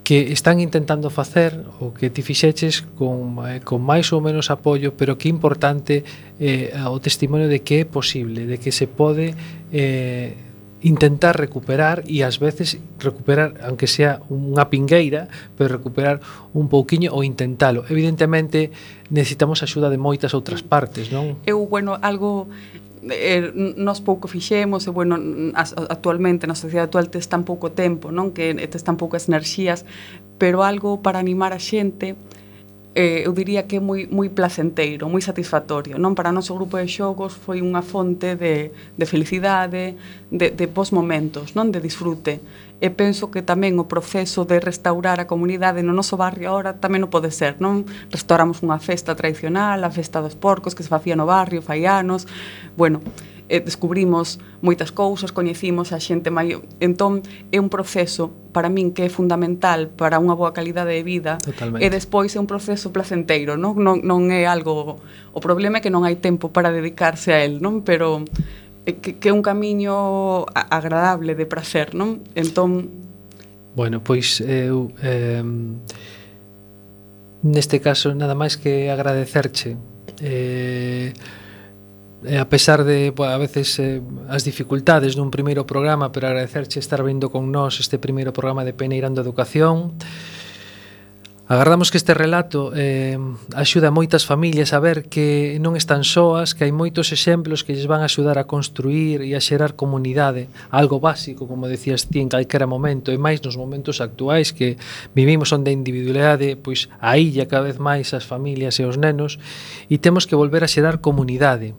que están intentando facer o que ti fixeches con, eh, con máis ou menos apoio, pero que é importante eh, o testimonio de que é posible, de que se pode eh, intentar recuperar e ás veces recuperar, aunque sea unha pingueira, pero recuperar un pouquiño ou intentalo. Evidentemente, necesitamos axuda de moitas outras partes, non? Eu, bueno, algo eh, nos pouco fixemos e bueno, as, actualmente na sociedade actual tes tan pouco tempo, non? Que tes tan poucas enerxías, pero algo para animar a xente eh, eu diría que é moi, moi placenteiro, moi satisfactorio. Non Para o noso grupo de xogos foi unha fonte de, de felicidade, de, de bons momentos, non de disfrute e penso que tamén o proceso de restaurar a comunidade no noso barrio ahora tamén non pode ser, non? Restauramos unha festa tradicional, a festa dos porcos que se facía no barrio fai anos, bueno, e descubrimos moitas cousas, coñecimos a xente maior. Entón, é un proceso para min que é fundamental para unha boa calidade de vida Totalmente. e despois é un proceso placenteiro, non? Non, non é algo... O problema é que non hai tempo para dedicarse a él, non? Pero Eh, que, que é un camiño agradable de prazer, non? Entón... Bueno, pois eh, eu... Eh, neste caso, nada máis que agradecerche eh, a pesar de pues, a veces eh, as dificultades dun primeiro programa, pero agradecerche estar vindo con nós este primeiro programa de Peneirando Educación. Agardamos que este relato eh, axuda a moitas familias a ver que non están soas, que hai moitos exemplos que lles van a axudar a construir e a xerar comunidade, algo básico, como decías ti, en calquera momento, e máis nos momentos actuais que vivimos onde a individualidade pois a illa cada vez máis as familias e os nenos, e temos que volver a xerar comunidade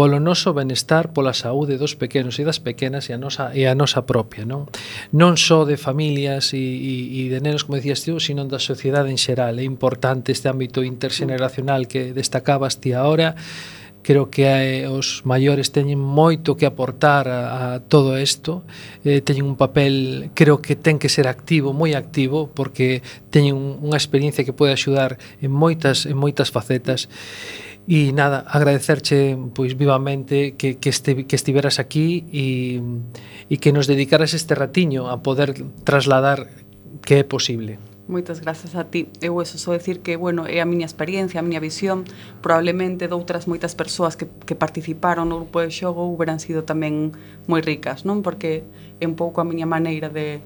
polo noso benestar, pola saúde dos pequenos e das pequenas e a nosa, e a nosa propia, non? Non só de familias e, e, e de nenos, como decías tú, sino da sociedade en xeral. É importante este ámbito interxeneracional que destacabas ti ahora, creo que eh, os maiores teñen moito que aportar a, a todo isto eh, teñen un papel creo que ten que ser activo, moi activo porque teñen un, unha experiencia que pode axudar en moitas en moitas facetas E nada, agradecerche pois vivamente que, que, este, que estiveras aquí e, e que nos dedicaras este ratiño a poder trasladar que é posible. Moitas grazas a ti. Eu eso só decir que, bueno, é a miña experiencia, a miña visión, probablemente de outras moitas persoas que, que participaron no grupo de xogo houberan sido tamén moi ricas, non? Porque é un pouco a miña maneira de,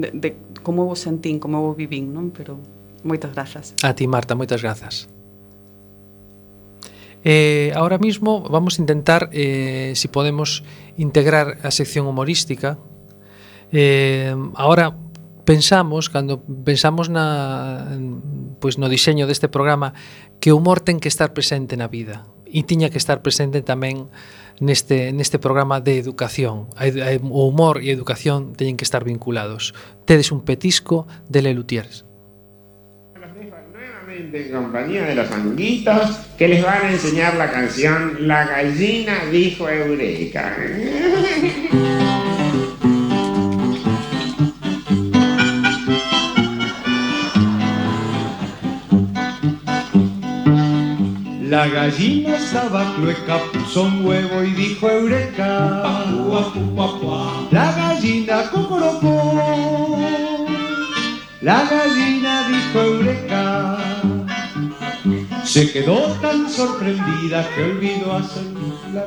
de, de como eu o sentín, como eu o vivín, non? Pero moitas grazas. A ti, Marta, moitas grazas. Eh, ahora mismo vamos a intentar, eh, si podemos, integrar a sección humorística. Eh, ahora pensamos, cando pensamos na, pues, no diseño deste programa, que o humor ten que estar presente na vida e tiña que estar presente tamén neste, neste programa de educación. O humor e a educación teñen que estar vinculados. Tedes un petisco de Lelutiers. En compañía de los anguitos que les van a enseñar la canción La gallina dijo Eureka. La gallina estaba clueca, puso un huevo y dijo eureka. La gallina cocorocó. La gallina dijo eureka. Se quedó tan sorprendida que olvidó hacer la...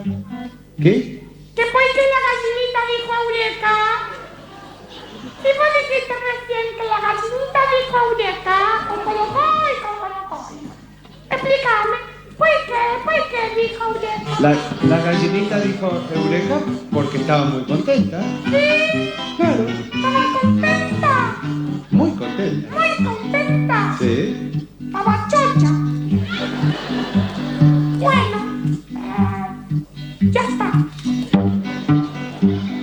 ¿Qué? Que fue que la gallinita dijo eureka. Si vos dijiste recién que la gallinita dijo eureka, cocorocó y cocorocó. Explícame. ¿Por qué? ¿Por qué dijo Eureka? La, la gallinita dijo Eureka porque estaba muy contenta. Sí. Claro. Estaba contenta. Muy contenta. Muy contenta. Sí. Estaba chocha. Bueno. Eh, ya está.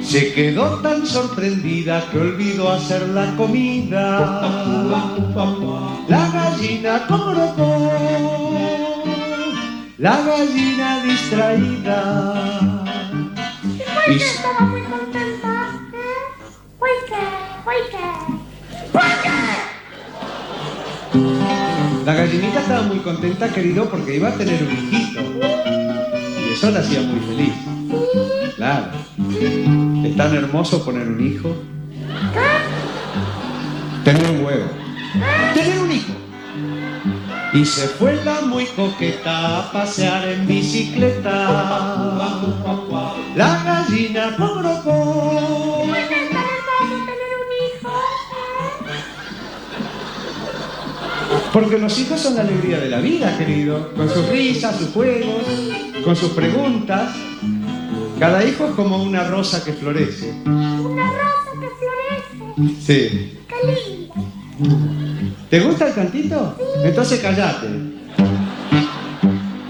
Se quedó tan sorprendida que olvidó hacer la comida. La gallina corocó. La gallina distraída. ¿Por qué estaba muy contenta? ¿Eh? ¿Por qué? La gallinita estaba muy contenta, querido, porque iba a tener un hijito. Y eso la hacía muy feliz. Claro. Es tan hermoso poner un hijo. Tener un huevo. Tener un hijo. Y se fue la muy coqueta a pasear en bicicleta. La gallina. ¿Por Porque los hijos son la alegría de la vida, querido. Con sus risas, sus juegos, con sus preguntas. Cada hijo es como una rosa que florece. Una rosa que florece. Sí. Qué lindo. ¿Te gusta el cantito? Entonces callate.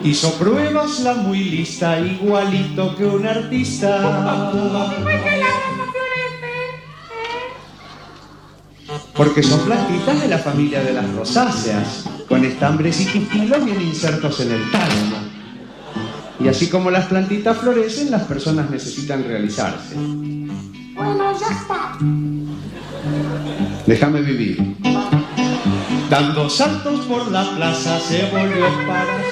Hizo pruebas la muy lista, igualito que un artista. ¿Por qué la rosa florece? ¿Eh? Porque son plantitas de la familia de las rosáceas, con estambres y pistilos bien insertos en el tálamo. Y así como las plantitas florecen, las personas necesitan realizarse. Bueno, ya está. Déjame vivir. Dando saltos por la plaza se volvió para...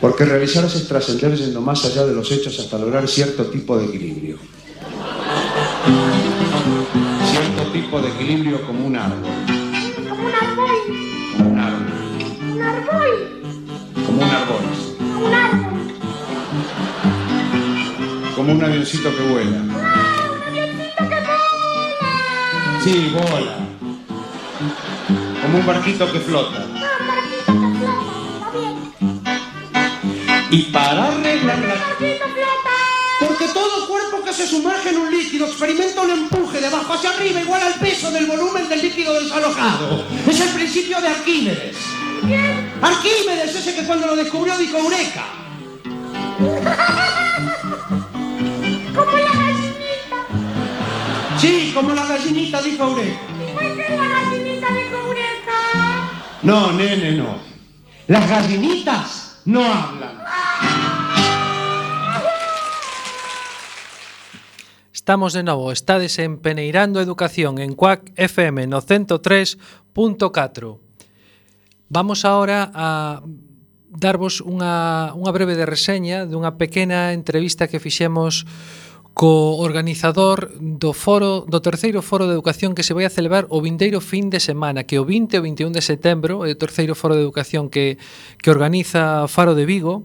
Porque realizarse es trascender yendo más allá de los hechos hasta lograr cierto tipo de equilibrio. Tipo de equilibrio como un árbol. Como un árbol. Como un árbol. Un árbol. Como un árbol. Un árbol. Como un avioncito que vuela. ¡Ah! Un avioncito que vuela. Sí, bola. Como un barquito que flota. Ah, un barquito que flota. Está bien. Y para arreglar Un la... barquito flota. Porque todo cuerpo que se sumerge en un líquido experimenta un empuje de abajo hacia arriba igual al peso del volumen del líquido desalojado. Es el principio de Arquímedes. ¿Quién? Arquímedes, ese que cuando lo descubrió dijo Eureka. [laughs] Como la gallinita. Sí, como la gallinita dijo Eureka. ¿Y por qué la gallinita dijo Eureka? No, nene, no. Las gallinitas no hablan. Estamos de novo, estades en Peneirando Educación en CUAC FM no 103.4. Vamos ahora a darvos unha, unha breve de reseña dunha pequena entrevista que fixemos co organizador do foro do terceiro foro de educación que se vai a celebrar o vindeiro fin de semana, que o 20 e o 21 de setembro, é o terceiro foro de educación que que organiza Faro de Vigo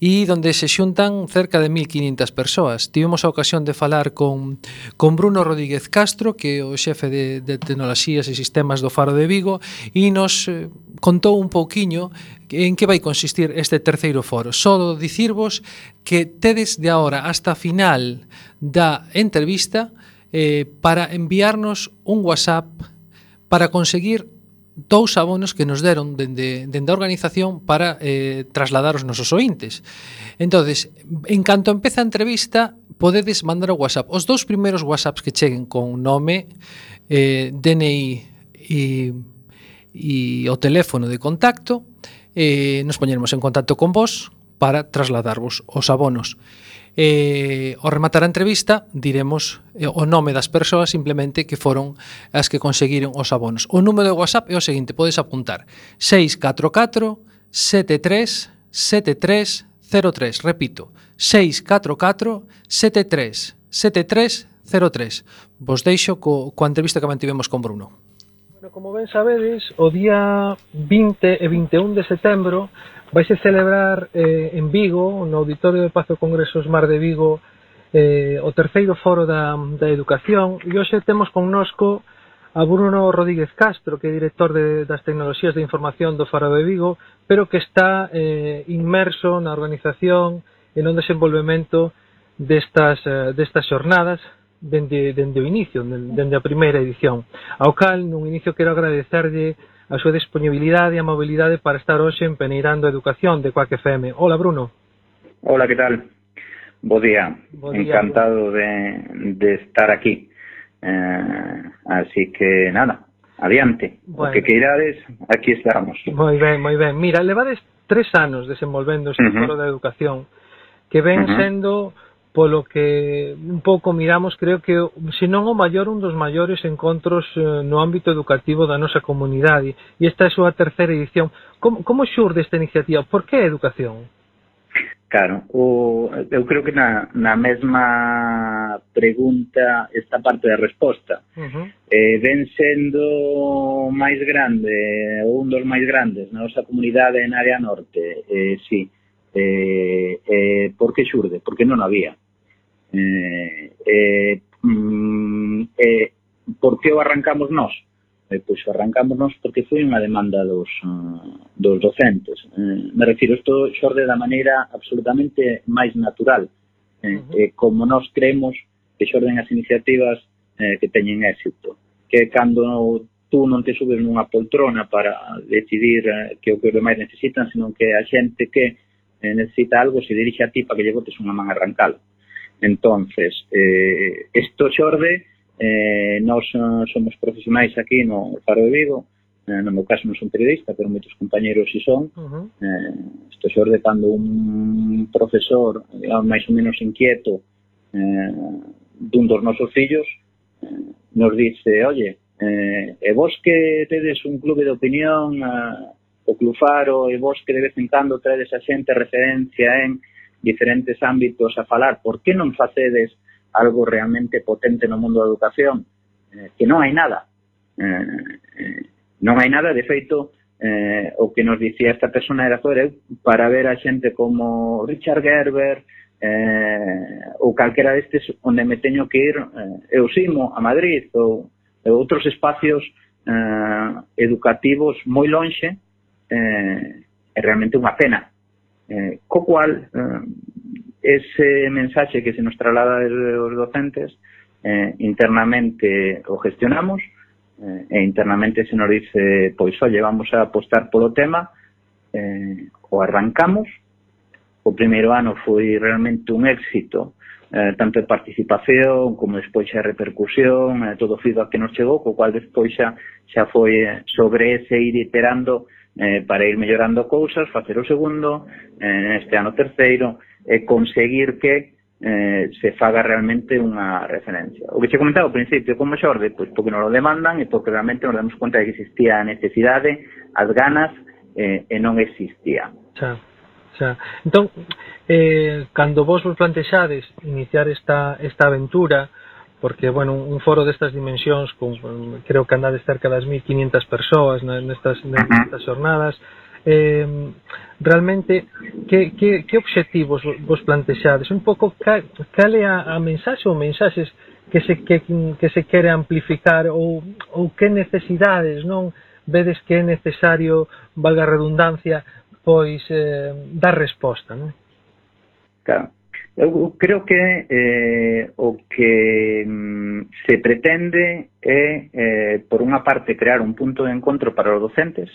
e donde se xuntan cerca de 1500 persoas. Tivemos a ocasión de falar con, con Bruno Rodríguez Castro, que é o xefe de, de tecnoloxías e sistemas do Faro de Vigo, e nos eh, contou un pouquiño en que vai consistir este terceiro foro. Só dicirvos que tedes de agora hasta final da entrevista eh, para enviarnos un WhatsApp para conseguir dous abonos que nos deron dende, dende a organización para eh, trasladar os nosos ointes. entonces en canto empeza a entrevista, podedes mandar o WhatsApp. Os dous primeiros WhatsApps que cheguen con nome, eh, DNI e, e o teléfono de contacto, eh, nos poñeremos en contacto con vos para trasladarvos os abonos eh, ao rematar a entrevista diremos eh, o nome das persoas simplemente que foron as que conseguiron os abonos. O número de WhatsApp é o seguinte, podes apuntar 644 73 73 03, repito, 644 73 73 03. Vos deixo co, coa entrevista que mantivemos con Bruno. Bueno, como ben sabedes, o día 20 e 21 de setembro vaise celebrar eh, en Vigo, no Auditorio do Pazo Congresos Mar de Vigo, eh, o terceiro foro da, da educación e hoxe temos connosco a Bruno Rodríguez Castro, que é director de, das tecnoloxías de información do Faro de Vigo, pero que está eh, inmerso na organización e no desenvolvemento destas, eh, destas xornadas dende, dende o inicio, dende a primeira edición. Ao cal, nun inicio quero agradecerlle a súa disponibilidade e a mobilidade para estar hoxe en Peneirando Educación de Coac FM. Hola, Bruno. Hola, que tal? Bo día. Bo día Encantado de, de estar aquí. Eh, así que, nada, adiante. Bueno. O que queirades, aquí estamos. Moi ben, moi ben. Mira, levades tres anos desenvolvendo uh -huh. foro de educación que ven uh -huh. sendo polo que un pouco miramos, creo que, se non o maior, un dos maiores encontros eh, no ámbito educativo da nosa comunidade. E esta é a súa terceira edición. Como, como xurde esta iniciativa? Por que educación? Claro, o, eu creo que na, na mesma pregunta esta parte da resposta. Uh -huh. eh, ven sendo máis grande, un dos máis grandes na nosa comunidade en área norte, eh, sí. Eh, eh, por que xurde? Porque non había. Eh, eh, mm, eh, por que o arrancamos nós? Eh, pois arrancamos nós porque foi unha demanda dos, uh, dos docentes. Eh, me refiro, isto xorde da maneira absolutamente máis natural. Eh, uh -huh. eh, como nós creemos que xorden as iniciativas eh, que teñen éxito. Que cando tú non te subes nunha poltrona para decidir eh, que o que os demais necesitan, senón que a xente que eh, necesita algo se dirixe a ti para que lle botes unha man arrancalo. Uh Entonces, eh, esto xorde, eh, nós eh, somos profesionais aquí no Faro de Vigo, eh, no meu caso non son periodista, pero moitos compañeros si son, uh -huh. eh, isto xorde cando un profesor, digamos, máis ou menos inquieto, eh, dun dos nosos fillos, eh, nos dice, oye, eh, e vos que tedes un clube de opinión, eh, o Club Faro, e vos que de vez en cando traedes a xente referencia en... Eh, diferentes ámbitos a falar por que non facedes algo realmente potente no mundo da educación? Eh, que non hai nada. Eh, eh, non hai nada de feito eh, o que nos dicía esta persona era sobre para ver a xente como Richard Gerber eh, ou calquera destes onde me teño que ir eh, eu simo a Madrid ou, ou outros espacios eh, educativos moi lonxe eh, é realmente unha pena. Eh, co cual, eh, ese mensaxe que se nos traslada desde os docentes, eh, internamente o gestionamos, eh, e internamente se nos dice, pois, oye, vamos a apostar polo tema, eh, o arrancamos, o primeiro ano foi realmente un éxito, eh, tanto en participación como despois xa repercusión, eh, todo o feedback que nos chegou, co cual despois xa, xa foi eh, sobre ese ir iterando eh, para ir mellorando cousas, facer o segundo, eh, este ano terceiro, e conseguir que eh, se faga realmente unha referencia. O que che comentaba ao principio como xorde, pois porque nos lo demandan e porque realmente nos damos conta de que existía a necesidade, as ganas, eh, e non existía. Xa, xa. Entón, eh, cando vos vos plantexades iniciar esta, esta aventura, porque bueno, un foro destas dimensións con, creo que andades cerca das 1500 persoas nestas, nestas xornadas eh, realmente que, que, que obxectivos vos plantexades un pouco cal, cal é a, a mensaxe ou mensaxes que se, que, que se quere amplificar ou, ou que necesidades non vedes que é necesario valga a redundancia pois eh, dar resposta non? Claro. Eu creo que eh, o que mm, se pretende é, eh, por unha parte, crear un punto de encontro para os docentes,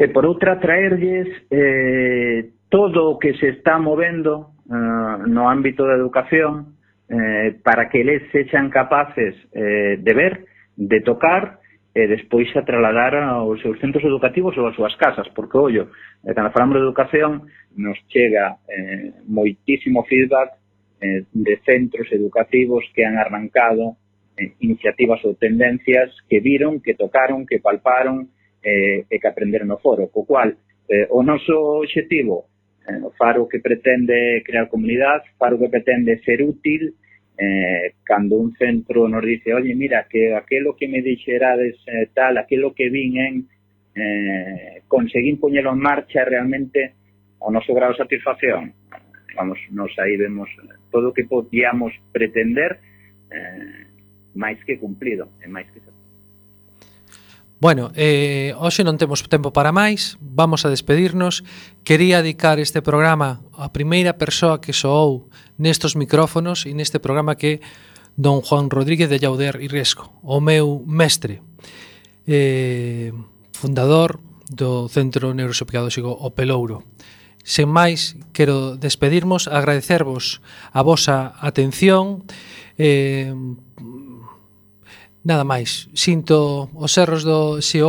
e por outra, traerlles eh, todo o que se está movendo eh, no ámbito da educación eh, para que eles sexan capaces eh, de ver, de tocar e despois se trasladara aos seus centros educativos ou ás súas casas, porque, ollo, eh, cando falamos de educación, nos chega eh, moitísimo feedback eh, de centros educativos que han arrancado eh, iniciativas ou tendencias que viron, que tocaron, que palparon eh, e que aprenderon no foro, co cual eh, o noso objetivo, eh, o faro que pretende crear comunidade, faro que pretende ser útil, eh, cando un centro nos dice oye, mira, que aquelo que me dixerades eh, tal, aquelo que vin en eh, conseguín poñelo en marcha realmente o noso grado de satisfacción vamos, nos aí vemos todo o que podíamos pretender eh, máis que cumplido e máis que satisfacción. Bueno, eh, hoxe non temos tempo para máis, vamos a despedirnos. Quería dedicar este programa á primeira persoa que soou nestos micrófonos e neste programa que don Juan Rodríguez de Llauder y Riesco, o meu mestre, eh, fundador do Centro Neuropsicolóxico O Pelouro. Sen máis, quero despedirmos, agradecervos a vosa atención, eh, nada máis. Sinto os erros do SEO